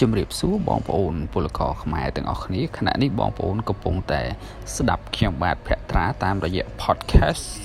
ជំរាបសួរបងប្អូនពលករខ្មែរទាំងអស់គ្នាខណៈនេះបងប្អូនកំពុងតែ ស្ដាប់ខ្ញុំបាទភក្ត្រាតាមរយៈ podcast